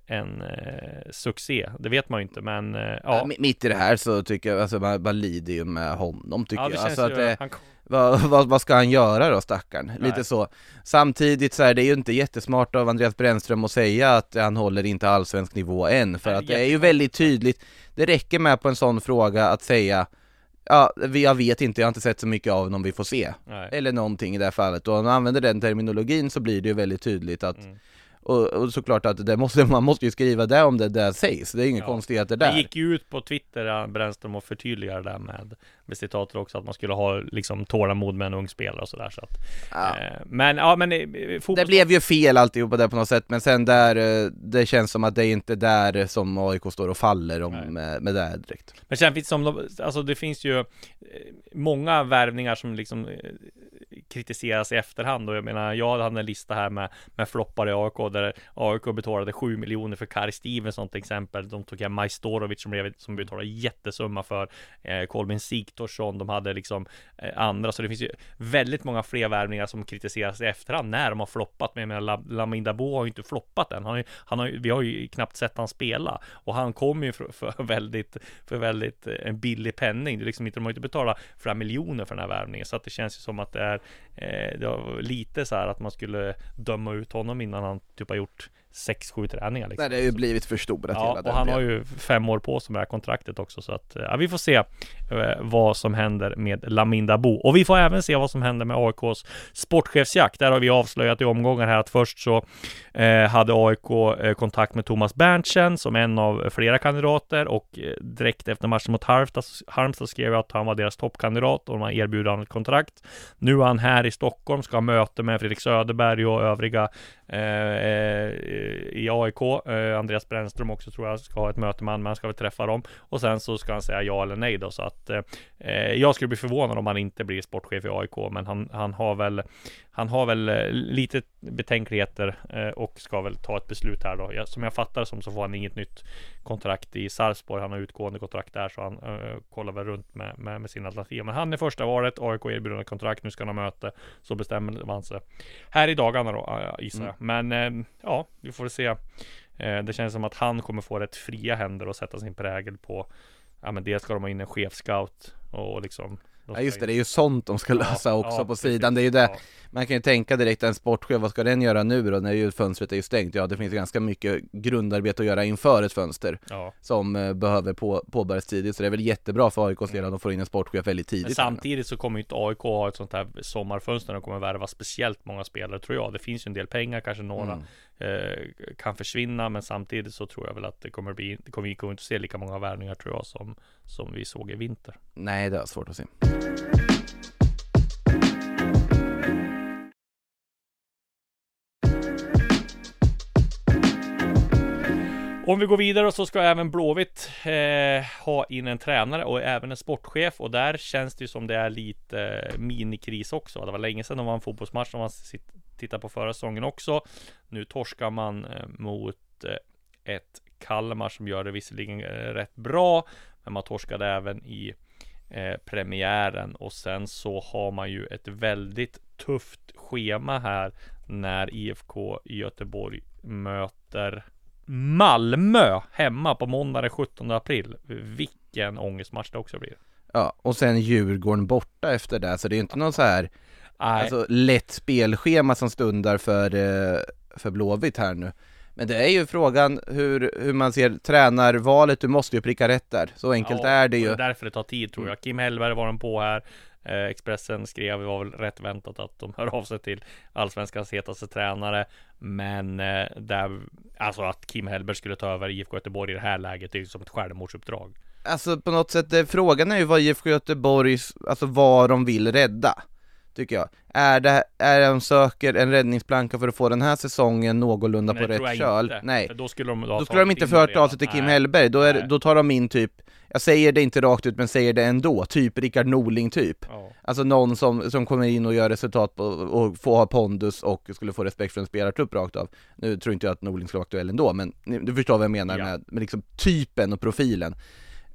en eh, succé. Det vet man ju inte, men eh, Ja. ja. Mitt i det här så tycker jag, alltså man, man lider ju med honom tycker ja, jag. Alltså att det, han, vad, vad, vad ska han göra då stackarn? Nej. Lite så. Samtidigt så är det ju inte jättesmart av Andreas Brännström att säga att han håller inte allsvensk nivå än, för Nej, att det är ju väldigt tydligt. Det räcker med på en sån fråga att säga Ja, jag vet inte, jag har inte sett så mycket av honom, vi får se. nej. Eller någonting i det här fallet. Och om man använder den terminologin så blir det ju väldigt tydligt att Mm. Och, och såklart att det måste, [laughs] man måste ju skriva det om det där sägs, det är inga Ja. konstigheter där. Han gick ju ut på Twitter, ja, Brännström, och förtydligade det där med, med citatet också, att man skulle ha liksom tålamod med en ung spelare och sådär. Så att, Ja. eh, men ja, men eh, fotbolls... Det blev ju fel alltihopa där på något sätt, men sen där, eh, det känns som att det är inte där som AIK står och faller om med, med det här direkt. Men sen finns det som, alltså det finns ju eh, många värvningar som liksom eh, kritiseras i efterhand och jag menar, jag hade en lista här med, med floppar i AIK där AIK betalade 7 miljoner för Kari Stevenson till exempel. De tog hem Majstorovic som, blev, som betalade jättesumma för eh, Kolbin Sigthorsson. De hade liksom eh, andra, så det finns ju väldigt många fler värvningar som kritiseras i efterhand när de har floppat. Men jag menar, La- Lamin har ju inte floppat än. Han har ju, han har vi har ju knappt sett han spela och han kom ju för, för väldigt, för väldigt eh, en billig penning. Det är liksom inte, de har ju inte betalat flera miljoner för den här värvningen, så att det känns ju som att det är eh, det var lite så här att man skulle döma ut honom innan han typ har gjort 6-7 träningar liksom. Nej, det har ju blivit förstorat Ja, hela och den han har delen. ju fem år på sig med det här kontraktet också så att ja, vi får se eh, vad som händer med Lamin Dabo och vi får även se vad som händer med AIKs sportchefsjakt. Där har vi avslöjat i omgångar här att först så eh, hade AIK eh, kontakt med Thomas Berntsen som en av flera kandidater och eh, direkt efter matchen mot Halmstad, Halmstad skrev jag att han var deras toppkandidat och de har erbjudit honom ett kontrakt. Nu är han här i Stockholm, ska ha möte med Fredrik Söderberg och övriga eh, eh, Eh, eh, i AIK. Eh, Andreas Brännström också tror jag ska ha ett möte med honom, men han ska väl träffa dem. Och sen så ska han säga ja eller nej då, så att eh, eh jag skulle bli förvånad om han inte blir sportchef i AIK, men han, han har väl han har väl eh, lite betänkligheter eh, och ska väl ta ett beslut här då. Som jag fattar som så får han inget nytt kontrakt i Sarpsborg. Han har utgående kontrakt där så han eh, kollar väl runt med, med, med sina alternativ. Men han är första valet. AIK erbjuder kontrakt. Nu ska han ha möte. Så bestämmer man sig här i dagarna då gissar jag. Men eh, ja, vi får se. Det känns som att han kommer få rätt fria händer och sätta sin prägel på Ja men dels ska de ha in en chefscout och liksom Ja just det, det är ju sånt de ska Ja, lösa också ja, på precis. sidan, det är ju det Ja. Man kan ju tänka direkt, en sportchef, vad ska den göra nu då när ju fönstret är ju stängt? Ja det finns ganska mycket grundarbete att göra inför ett fönster Ja. Som eh, behöver på, påbörjas tidigt, så det är väl jättebra för AIKs del att de får in en sportchef väldigt Men tidigt nu. samtidigt så kommer ju inte AIK ha ett sånt här sommarfönster och kommer värva speciellt många spelare tror jag. Det finns ju en del pengar, kanske några Mm. eh, kan försvinna, men samtidigt så tror jag väl att det kommer bli, det kommer vi kommer inte se lika många värvningar tror jag som, som vi såg i vinter. Nej det är svårt att se Om vi går vidare så ska även Blåvitt eh, ha in en tränare och även en sportchef och där känns det ju som det är lite eh, minikris också. Det var länge sedan de var en fotbollsmatch om man tittar på förra säsongen också. Nu torskar man eh, mot eh, ett Kalmar som gör det visserligen eh, rätt bra, men man torskade även i eh, premiären och sen så har man ju ett väldigt tufft schema här när IFK Göteborg möter Malmö hemma på måndag den 17 april. Vilken ångestmatch det också blir. Ja, och sen Djurgården borta efter det, så det är ju inte någon så här Nej, alltså, lätt spelschema som stundar för, eh, för Blåvitt här nu. Men det är ju frågan hur, hur man ser tränarvalet, du måste ju pricka rätt där. Så enkelt ja, är det ju. är därför det tar tid tror jag. Kim Hellberg var den på här. Eh, Expressen skrev, det var väl rätt väntat att de hör av sig till Allsvenskans hetaste tränare. Men eh, där, alltså att Kim Hellberg skulle ta över IFK Göteborg i det här läget, det är ju som ett självmordsuppdrag. Alltså på något sätt, det, frågan är ju vad IFK Göteborg, alltså vad de vill rädda. Tycker jag. Är det, är de söker en räddningsplanka för att få den här säsongen någorlunda Nej, på rätt köl? inte. Nej. För då skulle de ha Då skulle de inte in fört av sig till Kim Nej. Hellberg, då, är, då tar de in typ, jag säger det inte rakt ut men säger det ändå, typ Rickard Norling typ. Ja. Alltså någon som, som kommer in och gör resultat på, och får ha pondus och skulle få respekt för en spelartrupp rakt av. Nu tror inte jag att Norling ska vara aktuell ändå, men du förstår vad jag menar Ja. med, med liksom typen och profilen.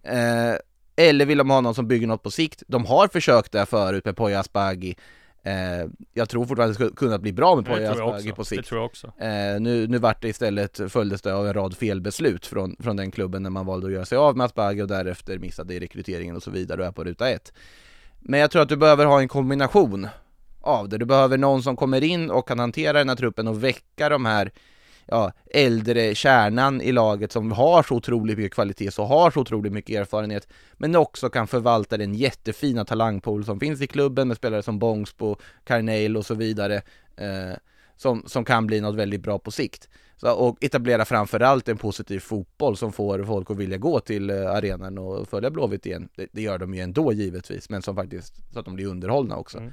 Eh, eller vill de ha någon som bygger något på sikt? De har försökt det förut med Poya Asbaghi. Eh, jag tror fortfarande att det skulle kunna bli bra med Det Poya Asbaghi på Det sikt. tror jag också. Eh, nu, nu vart det istället, följdes det av en rad felbeslut från, från den klubben när man valde att göra sig av med Asbaghi och därefter missade i rekryteringen och så vidare och är på ruta ett. Men jag tror att du behöver ha en kombination av det. Du behöver någon som kommer in och kan hantera den här truppen och väcka de här ja, äldre kärnan i laget som har så otroligt mycket kvalitet, så har så otroligt mycket erfarenhet, men också kan förvalta den jättefina talangpool som finns i klubben med spelare som Bångsbo, Carneil och så vidare, eh, som, som kan bli något väldigt bra på sikt. Så, och etablera framförallt en positiv fotboll som får folk att vilja gå till eh, arenan och följa Blåvitt igen. Det, det gör de ju ändå givetvis, men som faktiskt, så att de blir underhållna också. Mm.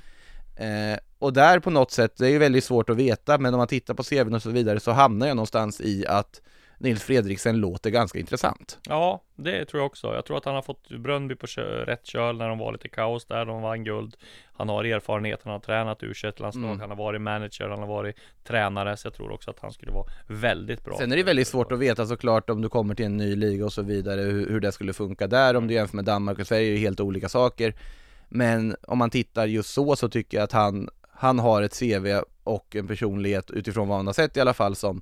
Eh, och där på något sätt, det är ju väldigt svårt att veta, men om man tittar på CVn och så vidare så hamnar jag någonstans i att Nils Fredriksen låter ganska intressant. Ja, det tror jag också. Jag tror att han har fått Brönnby på kö- rätt köl när de var lite kaos där. De vann guld. Han har erfarenhet, han har tränat u landslag Mm. han har varit manager, han har varit tränare. Så jag tror också att han skulle vara väldigt bra. Sen är det väldigt svårt att veta såklart om du kommer till en ny liga och så vidare, hur, hur det skulle funka där, om du jämför med Danmark och Sverige är ju helt olika saker. Men om man tittar just så, så tycker jag att han, han har ett CV och en personlighet utifrån vad han har sett i alla fall som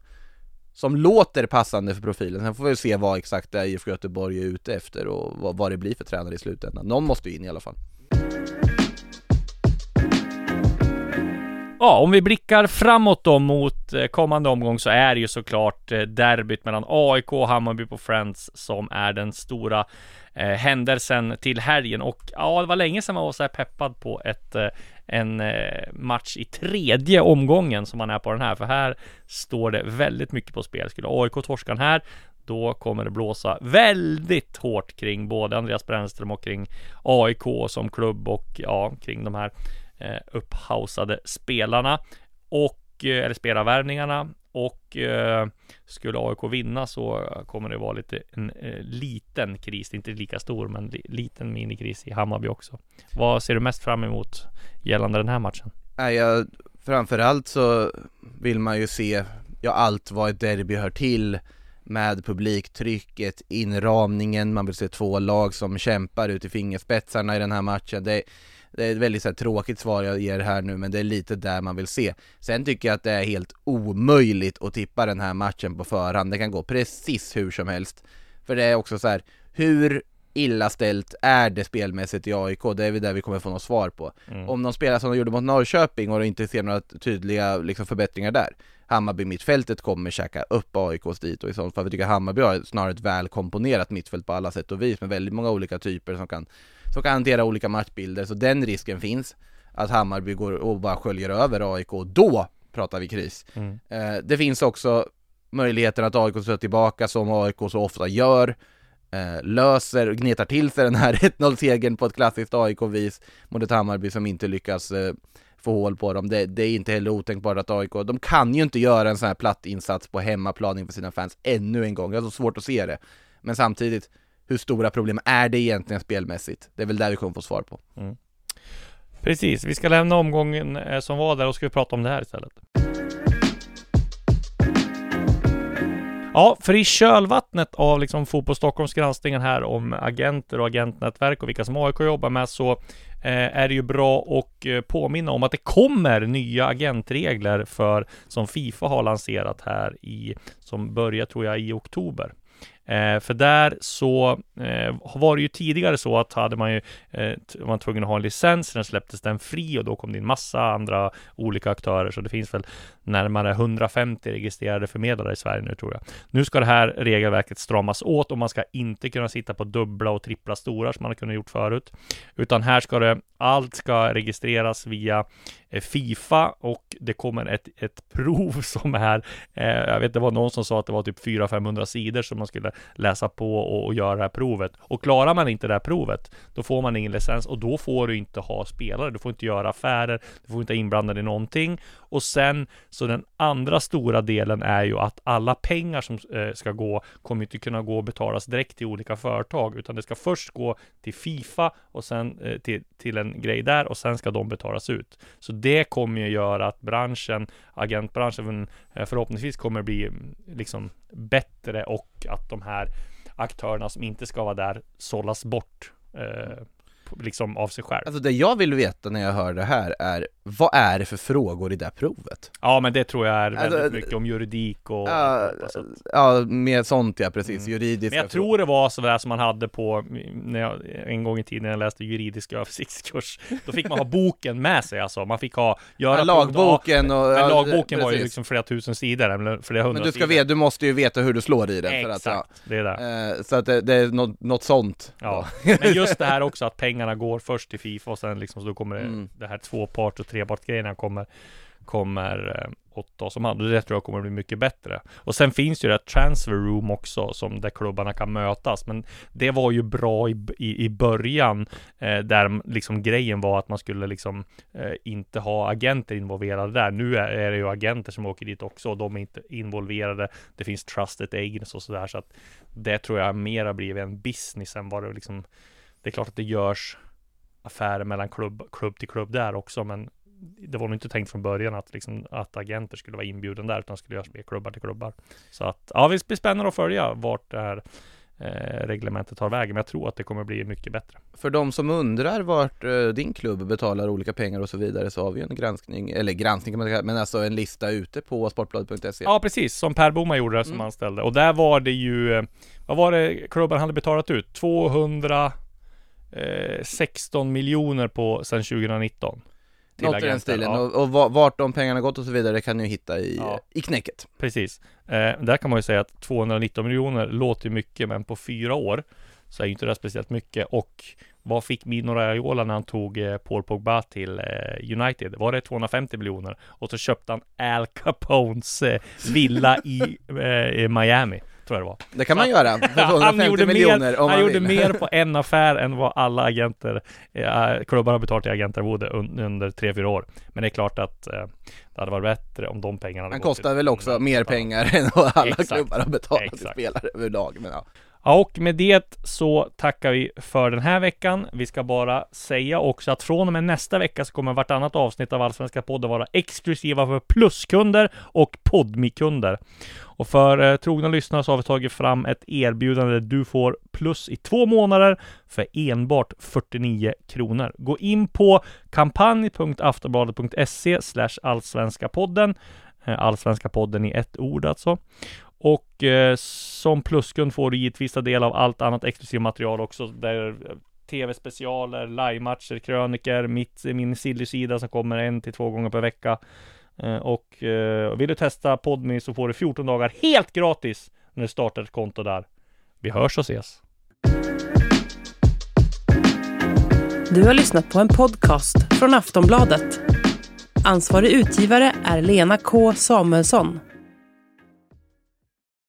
som låter passande för profilen. Sen får vi se vad exakt det är IFK Göteborg är ute efter och vad, vad det blir för tränare i slutändan. Någon måste ju in i alla fall. Ja, om vi blickar framåt då mot eh, kommande omgång så är det ju såklart eh, derbyt mellan AIK och Hammarby på Friends som är den stora eh, händelsen till helgen och ja, det var länge sedan man var så här peppad på ett eh, en eh, match i tredje omgången som man är på den här, för här står det väldigt mycket på spel. Skulle AIK torska den här, då kommer det blåsa väldigt hårt kring både Andreas Brännström och kring AIK som klubb och ja, kring de här eh, upphausade spelarna och eh, eller spelarvärvningarna och eh, skulle AIK vinna så kommer det vara lite en eh, liten kris, inte lika stor men li, liten minikris i Hammarby också. Vad ser du mest fram emot gällande den här matchen? Ja, framförallt så vill man ju se, ja allt vad ett derby hör till med publiktrycket, inramningen, man vill se två lag som kämpar ut i fingerspetsarna i den här matchen. Det, det är ett väldigt så här, tråkigt svar jag ger här nu, men det är lite där man vill se. Sen tycker jag att det är helt omöjligt att tippa den här matchen på förhand. Det kan gå precis hur som helst. För det är också så här, hur illa ställt är det spelmässigt i AIK? Det är väl där vi kommer få något svar på. Mm. Om de spelar som de gjorde mot Norrköping och inte ser några tydliga liksom, förbättringar där Hammarby mittfältet kommer käka upp AIKs dit och i sånt fall, vi tycker Hammarby har snarare ett väl komponerat mittfält på alla sätt och vis med väldigt många olika typer som kan, som kan hantera olika matchbilder, så den risken finns att Hammarby går och bara sköljer över AIK, och då pratar vi kris. Mm. Eh, det finns också möjligheten att AIK står tillbaka som AIK så ofta gör, eh, löser och gnetar till sig den här [laughs] 1-0-segern på ett klassiskt AIK-vis mot ett Hammarby som inte lyckas eh, få hål på dem. Det, det är inte heller otänkbart att AIK, de kan ju inte göra en sån här platt insats på hemmaplan inför sina fans ännu en gång. Jag har så svårt att se det. Men samtidigt, hur stora problem är det egentligen spelmässigt? Det är väl där vi kommer få svar på. Mm. Precis, vi ska lämna omgången eh, som var där och ska vi prata om det här istället. Ja, för i kölvattnet av liksom Fotboll Stockholms granskningen här om agenter och agentnätverk och vilka som AIK jobbar med så eh, är det ju bra att eh, påminna om att det kommer nya agentregler för som Fifa har lanserat här i som börjar tror jag i oktober. Eh, för där så eh, var det ju tidigare så att hade man ju eh, var tvungen att ha en licens, sen släpptes den fri och då kom det in massa andra olika aktörer. Så det finns väl närmare 150 registrerade förmedlare i Sverige nu tror jag. Nu ska det här regelverket stramas åt och man ska inte kunna sitta på dubbla och trippla stora som man har kunnat gjort förut. Utan här ska det, allt ska registreras via Eh, Fifa och det kommer ett, ett [laughs] prov som är, eh, jag vet det var någon som sa att det var typ 400-500 sidor som man skulle läsa på och, och göra det här provet. Och klarar man inte det här provet, då får man ingen licens och då får du inte ha spelare, du får inte göra affärer, du får inte inblanda i någonting. Och sen, så den andra stora delen är ju att alla pengar som eh, ska gå kommer inte kunna gå och betalas direkt till olika företag, utan det ska först gå till Fifa och sen eh, till, till en grej där och sen ska de betalas ut. Så det kommer ju göra att branschen, agentbranschen eh, förhoppningsvis kommer bli mm, liksom bättre och att de här aktörerna som inte ska vara där sållas bort eh, liksom av sig själv. Alltså det jag vill veta när jag hör det här är, vad är det för frågor i det här provet? Ja, men det tror jag är väldigt Alltså, mycket om juridik och Ja, sånt. ja, med sånt ja, precis, Mm. juridiska Men jag tror det var sådär som man hade på, när jag, en gång i tiden när jag läste juridisk översiktskurs. [laughs] Då fick man ha boken med sig alltså. Man fick ha, göra ja, lagboken och... Men ja, lagboken var ju precis. liksom flera tusen sidor, eller flera hundra Men du ska sidor. veta, du måste ju veta hur du slår i den för att, Exakt, ja, det är det. eh, Så att det, det är något, något sånt Ja, då. men just det här [laughs] också att pengarna går först till Fifa och sen liksom så då kommer det, Mm. det här tvåpart och trepartsgrejerna kommer kommer eh, åt oss om hand och det tror jag kommer bli mycket bättre. Och sen finns ju det här transfer room också som där klubbarna kan mötas. Men det var ju bra i, i, i början eh, där liksom grejen var att man skulle liksom eh, inte ha agenter involverade där. Nu är, är det ju agenter som åker dit också och de är inte involverade. Det finns trusted agents och sådär så att det tror jag mera blivit en business än vad det liksom Det är klart att det görs affärer mellan klubb, klubb till klubb där också men det var nog inte tänkt från början att, liksom, att agenter skulle vara inbjuden där utan skulle göras med klubbar till klubbar. Så att ja, det blir spännande att följa vart det här eh, reglementet tar vägen. Men jag tror att det kommer bli mycket bättre. För de som undrar vart eh, din klubb betalar olika pengar och så vidare så har vi en granskning, eller granskning kan man säga, men alltså en lista ute på sportbladet.se Ja, precis. Som Per Boman gjorde som Mm. anställde. Och där var det ju, eh, vad var det klubben hade betalat ut? 216 miljoner på sedan 2019. Till Något i den stilen, Ja. och, och va- vart de pengarna gått och så vidare kan ni ju hitta i, Ja. i knäcket Precis. Eh, där kan man ju säga att 219 miljoner låter mycket, men på fyra år så är ju inte det speciellt mycket. Och vad fick Mino Raiola när han tog eh, Paul Pogba till eh, United? Var det 250 miljoner? Och så köpte han Al Capones eh, villa i, [laughs] i Miami, tror jag det var. Det kan man göra, [laughs] för 250 han gjorde, miljoner mer, om han man gjorde vill. mer på [laughs] en affär än vad alla agenter, eh, klubbar har betalat till agentarvode un, under 3-4 år. Men det är klart att eh, det hade varit bättre om de pengarna hade Han kostar till- väl också mer pengar [laughs] än vad alla Exakt. klubbar har betalat till Exakt. spelare överlag men ja. Ja, och med det så tackar vi för den här veckan. Vi ska bara säga också att från och med nästa vecka så kommer vartannat avsnitt av Allsvenska podden vara exklusiva för pluskunder och podmikunder. Och för eh, trogna lyssnare så har vi tagit fram ett erbjudande där du får plus i två månader för enbart 49 kronor. Gå in på kampanj.aftonbladet.se slash allsvenskapodden. Eh, Allsvenska podden i ett ord alltså. Och eh, som pluskund får du givetvis ta del av allt annat exklusivt material också. Där eh, tv-specialer, livematcher, kröniker, mitt, min silly-sida som kommer en till två gånger per vecka. Eh, och eh, vill du testa Podme så får du 14 dagar helt gratis när du startar ett konto där. Vi hörs och ses! Du har lyssnat på en podcast från Aftonbladet. Ansvarig utgivare är Lena K Samuelsson.